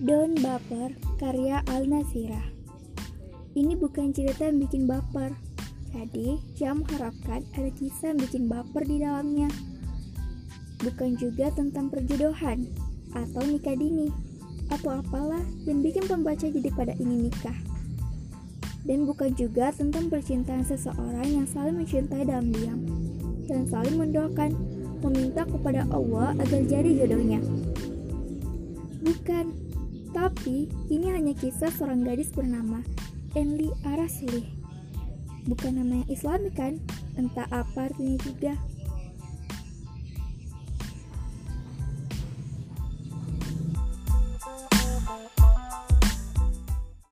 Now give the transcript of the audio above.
Don Baper, karya Al Nasira. Ini bukan cerita yang bikin baper, jadi jangan mengharapkan ada kisah yang bikin baper di dalamnya. Bukan juga tentang perjodohan atau nikah dini atau apalah yang bikin pembaca jadi pada ingin nikah. Dan bukan juga tentang percintaan seseorang yang saling mencintai dalam diam dan saling mendoakan meminta kepada Allah agar jadi jodohnya. Bukan, tapi ini hanya kisah seorang gadis bernama Enli Arasli. Bukan nama yang islami kan? Entah apa artinya juga.